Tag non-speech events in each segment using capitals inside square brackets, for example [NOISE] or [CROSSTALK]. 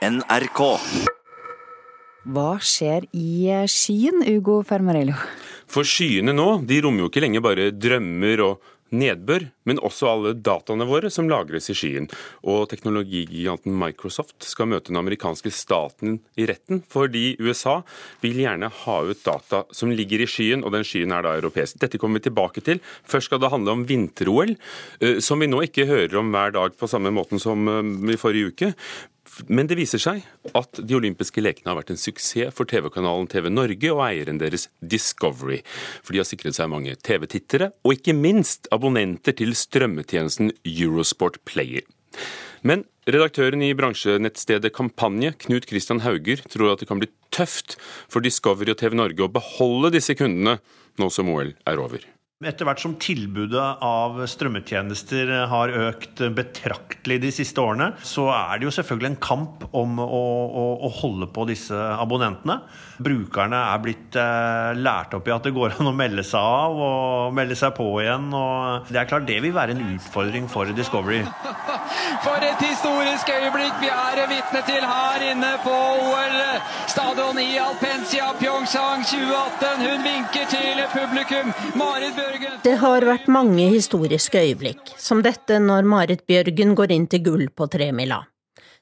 NRK. Hva skjer i skyen, Ugo Fermarello? For skyene nå, de rommer jo ikke lenger bare drømmer og nedbør, men også alle dataene våre som lagres i skyen. Og teknologigiganten Microsoft skal møte den amerikanske staten i retten, fordi USA vil gjerne ha ut data som ligger i skyen, og den skyen er da europeisk. Dette kommer vi tilbake til. Først skal det handle om vinter-OL, eh, som vi nå ikke hører om hver dag på samme måten som eh, i forrige uke. Men det viser seg at de olympiske lekene har vært en suksess for TV-kanalen TV Norge og eieren deres Discovery. For de har sikret seg mange TV-tittere, og ikke minst abonnenter til strømmetjenesten Eurosport Player. Men redaktøren i bransjenettstedet Kampanje, Knut Christian Hauger, tror at det kan bli tøft for Discovery og TV Norge å beholde disse kundene nå som OL er over. Etter hvert som tilbudet av strømmetjenester har økt betraktelig de siste årene, så er det jo selvfølgelig en kamp om å, å, å holde på disse abonnentene. Brukerne er blitt eh, lært opp i at det går an å melde seg av og melde seg på igjen. og Det er klart det vil være en utfordring for Discovery. [LAUGHS] For et historisk øyeblikk vi er vitne til her inne på OL-stadion i Alpensia Pyeongchang 2018. Hun vinker til publikum. Marit Bjørn det har vært mange historiske øyeblikk, som dette når Marit Bjørgen går inn til gull på tremila.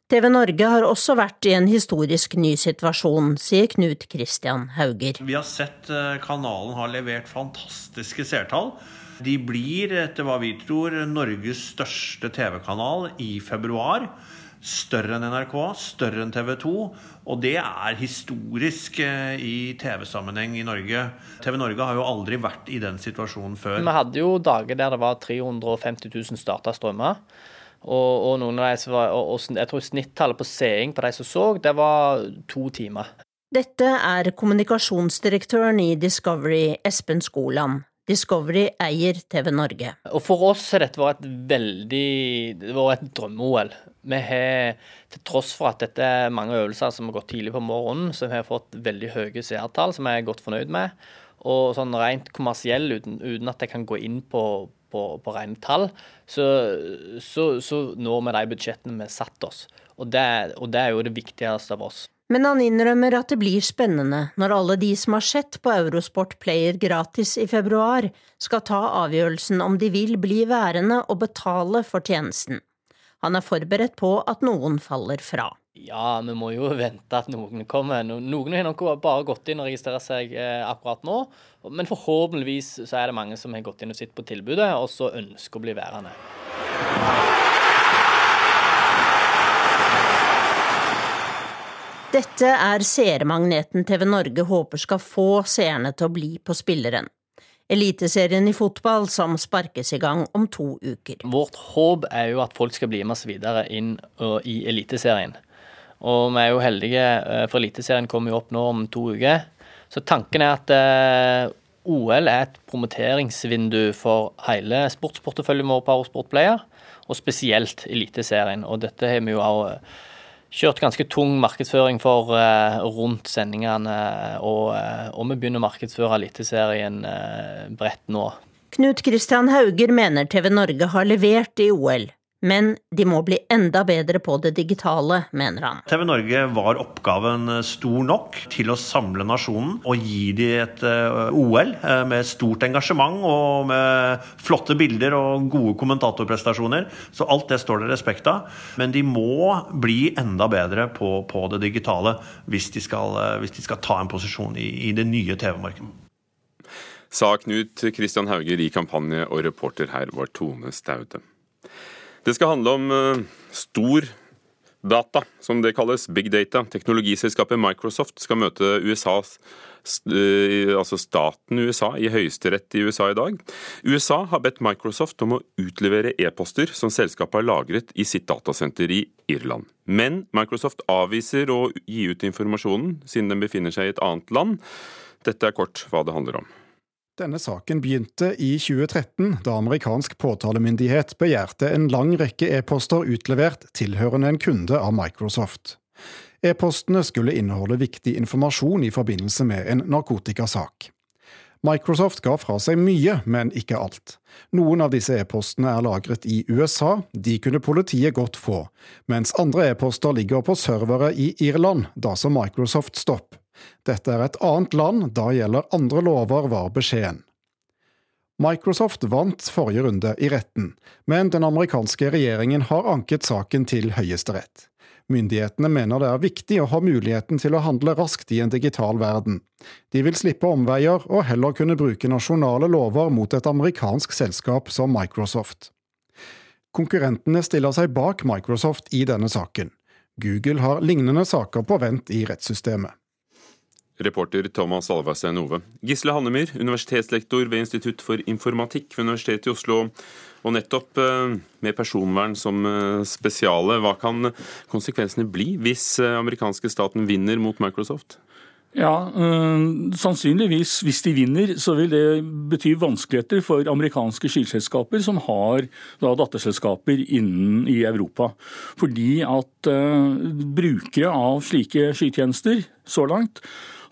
TV Norge har også vært i en historisk ny situasjon, sier Knut Christian Hauger. Vi har sett eh, kanalen har levert fantastiske seertall. De blir, etter hva vi tror, Norges største TV-kanal i februar større enn NRK, større enn TV 2. Og det er historisk eh, i TV-sammenheng i Norge. TV Norge har jo aldri vært i den situasjonen før. Vi hadde jo dager der det var 350 000 starta strømmer. Og, og, noen av de var, og, og, jeg tror snittallet på seing på de som så, det var to timer. Dette er kommunikasjonsdirektøren i Discovery, Espen Skoland. Discovery eier TV Norge. Og For oss har dette vært et veldig det var et drømme-OL. Vi har, til tross for at dette er mange øvelser som har gått tidlig på morgenen, så vi har fått veldig høye seertall, som jeg er godt fornøyd med. Og sånn rent kommersiell, uten, uten at jeg kan gå inn på, på, på rene tall, så, så, så når vi de budsjettene vi har satt oss. Og det, og det er jo det viktigste av oss. Men han innrømmer at det blir spennende når alle de som har sett på Eurosport Player gratis i februar, skal ta avgjørelsen om de vil bli værende og betale for tjenesten. Han er forberedt på at noen faller fra. Ja, vi må jo vente at noen kommer. Noen har nok bare gått inn og registrert seg eh, akkurat nå. Men forhåpentligvis så er det mange som har gått inn og sett på tilbudet, og så ønsker å bli værende. Dette er seermagneten TV Norge håper skal få seerne til å bli på spilleren. Eliteserien i fotball som sparkes i gang om to uker. Vårt håp er jo at folk skal bli med oss videre inn i Eliteserien. Og vi er jo heldige, eh, for Eliteserien kommer jo opp nå om to uker. Så tanken er at eh, OL er et promoteringsvindu for hele sportsporteføljen vår på Eurosport Player, og spesielt Eliteserien. Og dette har vi jo også kjørt ganske tung markedsføring for uh, rundt sendingene, og, uh, og, vi begynner å markedsføre Eliteserien uh, bredt nå. Knut Kristian Hauger mener TV Norge har levert i OL, men de må bli enda bedre på det digitale, mener han. TV Norge var oppgaven eh, stor nok til å samle nasjonen og gi dem et eh, OL eh, med stort engasjement og med flotte bilder og gode kommentatorprestasjoner. Så alt det står det respekt av. Men de må bli enda bedre på, på det digitale hvis de, skal, hvis de, skal, ta en posisjon i, i det nye TV-markedet. Sa Knut Kristian Hauger i kampanje, og reporter her var Tone Staude. Det skal handle om uh, stor data, som det kalles, big data. Teknologiselskapet Microsoft skal møte USAs uh, altså staten USA i høyesterett i USA i dag. USA har bedt Microsoft om å utlevere e-poster som selskapet har lagret i sitt datasenter i Irland. Men Microsoft avviser å gi ut informasjonen, siden den befinner seg i et annet land. Dette er kort hva det handler om. Denne saken begynte i 2013, da amerikansk påtalemyndighet begjærte en lang rekke e-poster utlevert tilhørende en kunde av Microsoft. E-postene skulle inneholde viktig informasjon i forbindelse med en narkotikasak. Microsoft ga fra seg mye, men ikke alt. Noen av disse e-postene er lagret i USA, de kunne politiet godt få, mens andre e-poster ligger på servere i Irland, da som Microsoft Stopp. Dette er et annet land, da gjelder andre lover, var beskjeden. Microsoft vant forrige runde i retten, men den amerikanske regjeringen har anket saken til Høyesterett. Myndighetene mener det er viktig å ha muligheten til å handle raskt i en digital verden. De vil slippe omveier og heller kunne bruke nasjonale lover mot et amerikansk selskap som Microsoft. Konkurrentene stiller seg bak Microsoft i denne saken. Google har lignende saker på vent i rettssystemet. Reporter Thomas Alvarstein Ove. Gisle Hannemyr, universitetslektor ved Institutt for informatikk ved Universitetet i Oslo. Og nettopp eh, med personvern som eh, spesiale, hva kan konsekvensene bli hvis eh, amerikanske staten vinner mot Microsoft? Ja, øh, Sannsynligvis, hvis de vinner, så vil det bety vanskeligheter for amerikanske skilselskaper som har da, datterselskaper innen i Europa. Fordi at øh, brukere av slike skytjenester så langt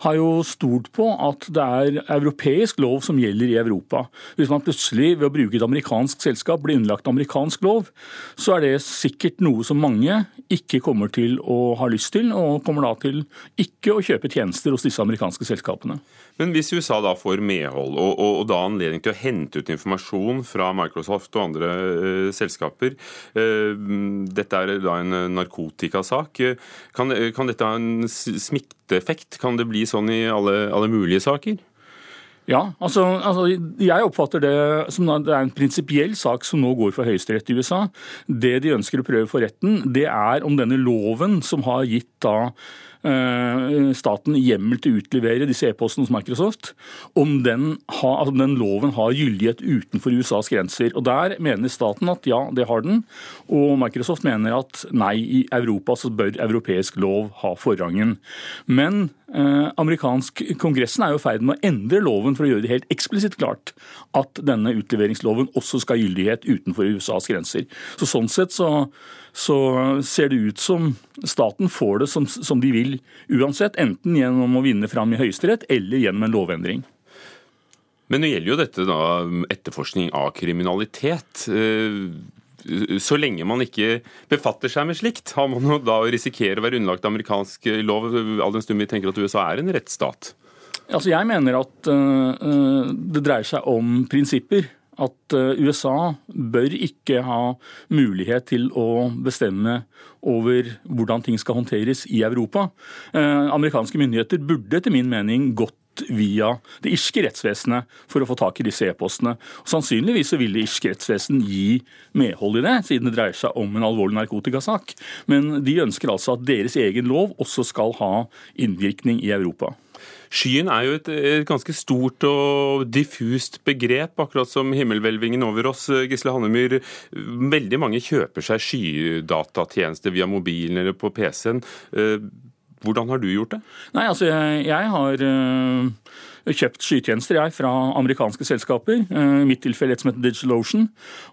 har jo stolt på at det er europeisk lov som gjelder i Europa. Hvis man plutselig ved å bruke et amerikansk selskap blir underlagt amerikansk lov, så er det sikkert noe som mange ikke kommer til å ha lyst til, og kommer da til ikke å kjøpe tjenester hos disse amerikanske selskapene. Men hvis USA da får medhold, og, og, og da anledning til å hente ut informasjon fra Microsoft og andre uh, selskaper uh, Dette er da en narkotikasak. Kan, kan dette ha en smitteeffekt? Kan det bli sånn i alle, alle mulige saker? Ja, altså, altså, jeg oppfatter det som det er en prinsipiell sak som nå går for Høyesterett i USA. Det de ønsker å prøve for retten, det er om denne loven som har gitt da staten hjemmel til å utlevere disse e-postene hos Microsoft, om den, ha, altså den, loven har gyldighet utenfor USAs grenser. Og Der mener staten at ja, det har den, og Microsoft mener at nei, i Europa så bør europeisk lov ha forrangen. Men eh, amerikansk kongressen er jo i ferd med å endre loven for å gjøre det helt eksplisitt klart at denne utleveringsloven også skal ha gyldighet utenfor USAs grenser. Så Sånn sett så så ser det ut som staten får det som, som de vil uansett, enten gjennom å vinne fram i Høyesterett eller gjennom en lovendring. Men nå gjelder jo dette da etterforskning av kriminalitet. Eh, så lenge man ikke befatter seg med slikt, har man jo da å risikere å være underlagt amerikansk lov, all den stund vi tenker at USA er en rettsstat? Altså jeg mener at uh, det dreier seg om prinsipper at eh, USA bør ikke ha mulighet til å bestemme over hvordan ting skal håndteres i Europa. Eh, amerikanske myndigheter burde etter min mening gått via det irske rettsvesenet for å få tak i disse e-postene. Sannsynligvis vil det irske rettsvesen gi medhold i det, siden det dreier seg om en alvorlig narkotikasak. Men de ønsker altså at deres egen lov også skal ha innvirkning i Europa. Skyen er jo et, et, ganske stort og diffust begrep, akkurat som himmelhvelvingen over oss. Gisle Hannemyr, veldig mange kjøper seg skydatatjenester via mobilen eller på PC-en. Eh, hvordan har du gjort det? Nei, altså jeg, jeg har uh kjøpt skytjenester jeg, fra amerikanske selskaper. Eh, I mitt tilfelle et som heter DigitalOcean.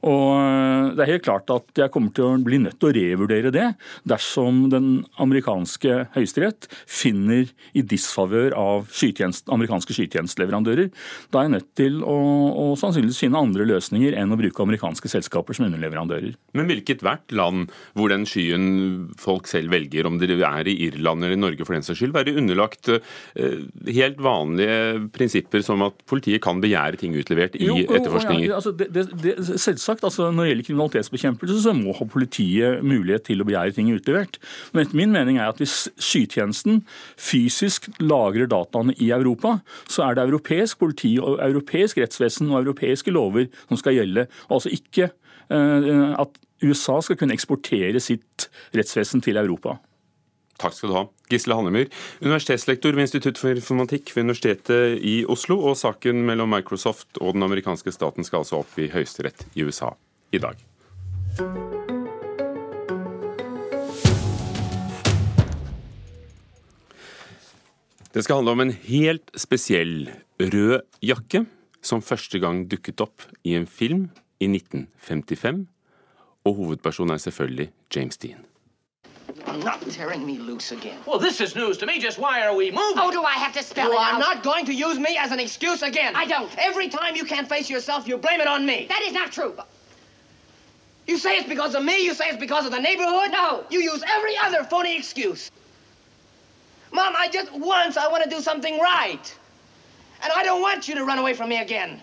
Og eh, det er helt klart at jeg kommer til å bli nødt til å revurdere det dersom den amerikanske høyesterett finner i disfavør av skytjenest, amerikanske skytjenesteleverandører. Da er jeg nødt til å, å, sannsynligvis finne andre løsninger enn å bruke amerikanske selskaper som underleverandører. Men hvilket hvert land hvor den skyen folk selv velger, om det er i Irland eller Norge for den saks skyld, være underlagt eh, helt vanlige prinsipper som at politiet kan begjære ting utlevert i jo, etterforskninger? Ja, altså det, det, det, selvsagt, altså Når det gjelder kriminalitetsbekjempelse, så må ha politiet mulighet til å begjære ting utlevert. Men etter min mening er at hvis skytjenesten fysisk lagrer dataene i Europa, så er det europeisk politi og europeisk rettsvesen og europeiske lover som skal gjelde. Altså ikke uh, at USA skal kunne eksportere sitt rettsvesen til Europa. Takk skal du ha. Gisle Hannemyr, universitetslektor ved Institutt for informatikk ved Universitetet i Oslo. Og saken mellom Microsoft og den amerikanske staten skal altså opp i høyesterett i USA i dag. Det skal handle om en helt spesiell rød jakke som første gang dukket opp i en film i 1955. Og hovedpersonen er selvfølgelig James Dean. You're not tearing me loose again. Well, this is news to me. Just why are we moving? Oh, do I have to spell You it out? You are not going to use me as an excuse again. I don't. Every time you can't face yourself, you blame it on me. That is not true. You say it's because of me. You say it's because of the neighborhood. No. You use every other phony excuse. Mom, I just once I want to do something right. And I don't want you to run away from me again.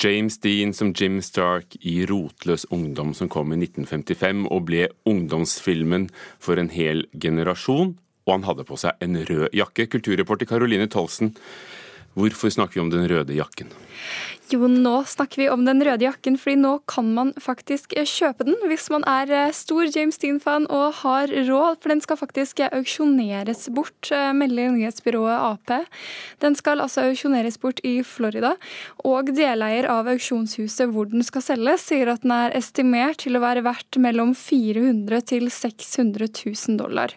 James Dean som Jim Stark i 'Rotløs ungdom', som kom i 1955 og ble ungdomsfilmen for en hel generasjon. Og han hadde på seg en rød jakke. Kulturreporter Caroline Tolsen, hvorfor snakker vi om den røde jakken? Jo, nå snakker vi om den røde jakken, fordi nå kan man faktisk eh, kjøpe den hvis man er eh, stor James Dean-fan og har råd, for den skal faktisk eh, auksjoneres bort, melder nyhetsbyrået Ap. Den skal altså auksjoneres bort i Florida, og deleier av auksjonshuset hvor den skal selges, sier at den er estimert til å være verdt mellom 400 til 600 000 dollar.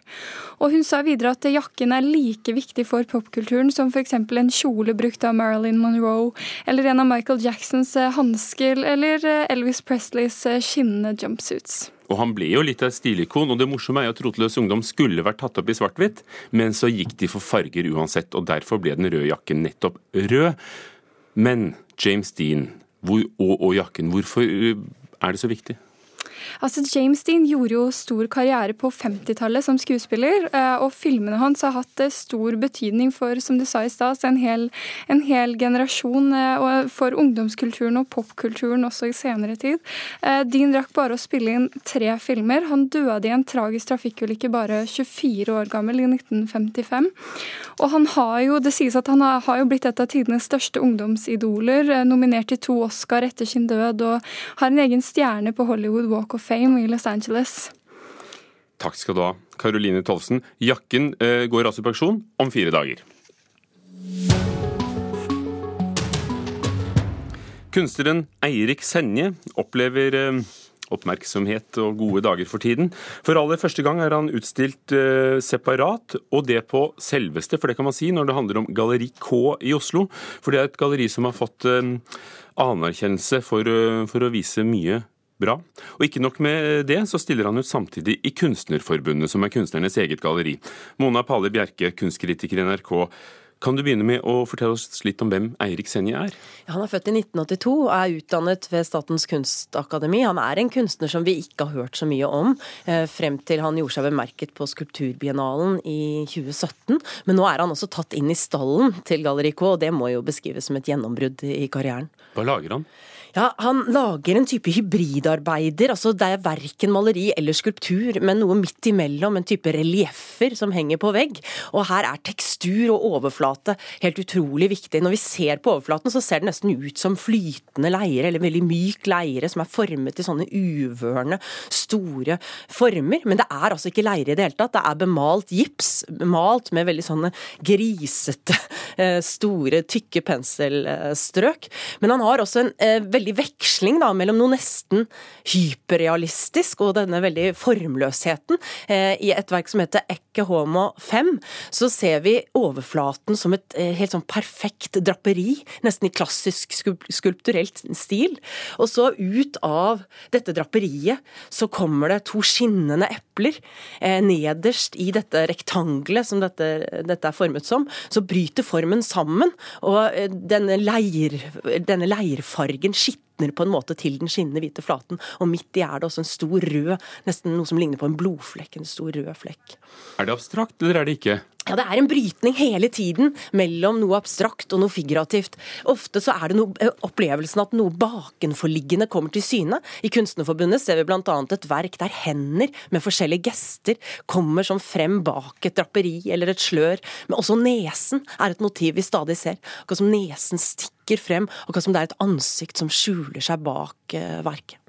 Og hun sa videre at jakken er like viktig for popkulturen som f.eks. en kjole brukt av Marilyn Monroe, eller en av Michael Jacksons eh, hansker eller eh, Elvis Presleys eh, skinnende jumpsuits. Og han ble jo litt av et stilikon, og det morsomme er jo at Rotløs ungdom skulle vært tatt opp i svart-hvitt, men så gikk de for farger uansett, og derfor ble den røde jakken nettopp rød. Men James Dean hvor, og, og jakken, hvorfor er det så viktig? Altså, James Dean gjorde jo stor karriere på 50-tallet som skuespiller, eh, og filmene hans har hatt eh, stor betydning for som du sa i sted, en, en, hel generasjon, eh, for ungdomskulturen og popkulturen også i senere tid. Dean rakk bare å spille inn tre filmer. Han døde i en tragisk trafikkulykke bare 24 år gammel i 1955. Og han har jo, det sies at han har, jo blitt et av tidenes største ungdomsidoler, nominert til to Oscar etter sin død, og har en egen stjerne på Hollywood Walk of Fame i Los Angeles. Takk skal du ha, Caroline Tolvsen. Jakken eh, går altså i pensjon om fire dager. Kunstneren Eirik Senje opplever eh, oppmerksomhet og gode dager for tiden. For aller første gang er han utstilt eh, separat, og det på selveste, for det kan man si, når det handler om Galleri K i Oslo. For det er et galleri som har fått anerkjennelse for, for, å vise mye bra. Og ikke nok med det, så stiller han ut samtidig i Kunstnerforbundet, som er kunstnernes eget galleri. Mona Palle Bjerke, kunstkritiker i NRK. Kan du begynne med å fortelle oss litt om hvem Eirik Senje er? Han er født i 1982 og er utdannet ved Statens kunstakademi. Han er en kunstner som vi ikke har hørt så mye om, eh, frem til han gjorde seg bemerket på Skulpturbiennalen i 2017. Men nå er han også tatt inn i stallen til Galleri K, og det må jo beskrives som et gjennombrudd i karrieren. Hva lager han? Ja, Han lager en type hybridarbeider. altså Det er verken maleri eller skulptur, men noe midt imellom. En type relieffer som henger på vegg. Og her er tekstur og overflate helt utrolig viktig. Når vi ser på overflaten, så ser det nesten ut som flytende leire, eller veldig myk leire som er formet i sånne uvørne, store former. Men det er altså ikke leire i det hele tatt. Det er bemalt gips, malt med veldig sånne grisete, eh, store, tykke penselstrøk. Men han har også en eh, veldig veldig veksling da, mellom noe nesten hyperrealistisk og denne veldig formløsheten. Eh, I et verk som heter Ecke Homo 5, så ser vi overflaten som et eh, helt sånn perfekt draperi, nesten i klassisk skulpturelt stil. Og så ut av dette draperiet så kommer det to skinnende epler. Eh, nederst i dette rektangelet som dette, dette er formet som, så bryter formen sammen, og denne, leir, denne leirfargen sitte skitner på en måte til den skinnende hvite flaten. Og midt i er det også en stor rød, nesten noe som ligner på en blodflekk. En stor rød flekk. Er det abstrakt, eller er det ikke? Ja, Det er en brytning hele tiden mellom noe abstrakt og noe figurativt. Ofte så er det noe, eh, opplevelsen at noe bakenforliggende kommer til syne. I Kunstnerforbundet ser vi bl.a. et verk der hender med forskjellige gester kommer som frem bak et draperi eller et slør. Men også nesen er et motiv vi stadig ser. Akkurat som nesen stikker frem, akkurat som det er et ansikt som skjuler seg bak eh, verket.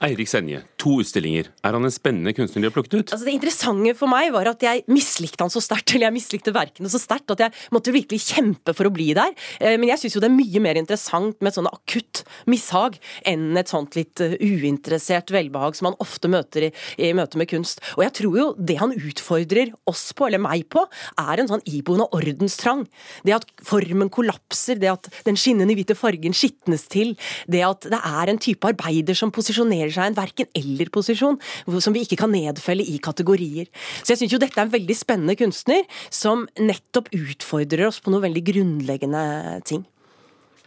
Eirik Senje, to utstillinger. Er han en spennende kunstner de har plukket ut? Altså Det interessante for meg var at jeg mislikte han så sterkt, eller jeg mislikte verkene så sterkt, at jeg måtte virkelig kjempe for å bli der. Eh, men jeg syns jo det er mye mer interessant med et sånn akutt mishag enn et sånt litt eh, uinteressert velbehag som man ofte møter i, i møte med kunst. Og jeg tror jo det han utfordrer oss på, eller meg på, er en sånn iboende ordenstrang. Det at formen kollapser, det at den skinnende hvite fargen skitnes til, det at det er en type arbeider som posisjonerer etablerer seg en verken-eller-posisjon, som vi ikke kan nedfelle i kategorier. Så jeg syns jo dette er en veldig spennende kunstner, som nettopp utfordrer oss på noe veldig grunnleggende ting.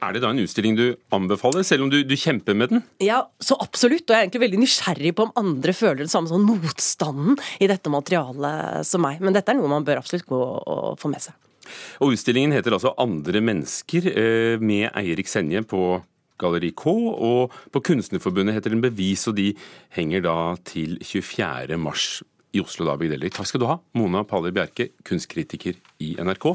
Er det da en utstilling du anbefaler, selv om du, du, kjemper med den? Ja, så absolutt. Og jeg er egentlig veldig nysgjerrig på om andre føler det samme sånn motstanden i dette materialet som meg. Men dette er noe man bør absolutt gå og få med seg. Og Utstillingen heter altså 'Andre mennesker', eh, med Eirik Senje på Galleri K, og på Kunstnerforbundet heter den 'Bevis', og de henger da til 24. mars i Oslo. da, Takk skal du ha, Mona Paller Bjerke, kunstkritiker i NRK.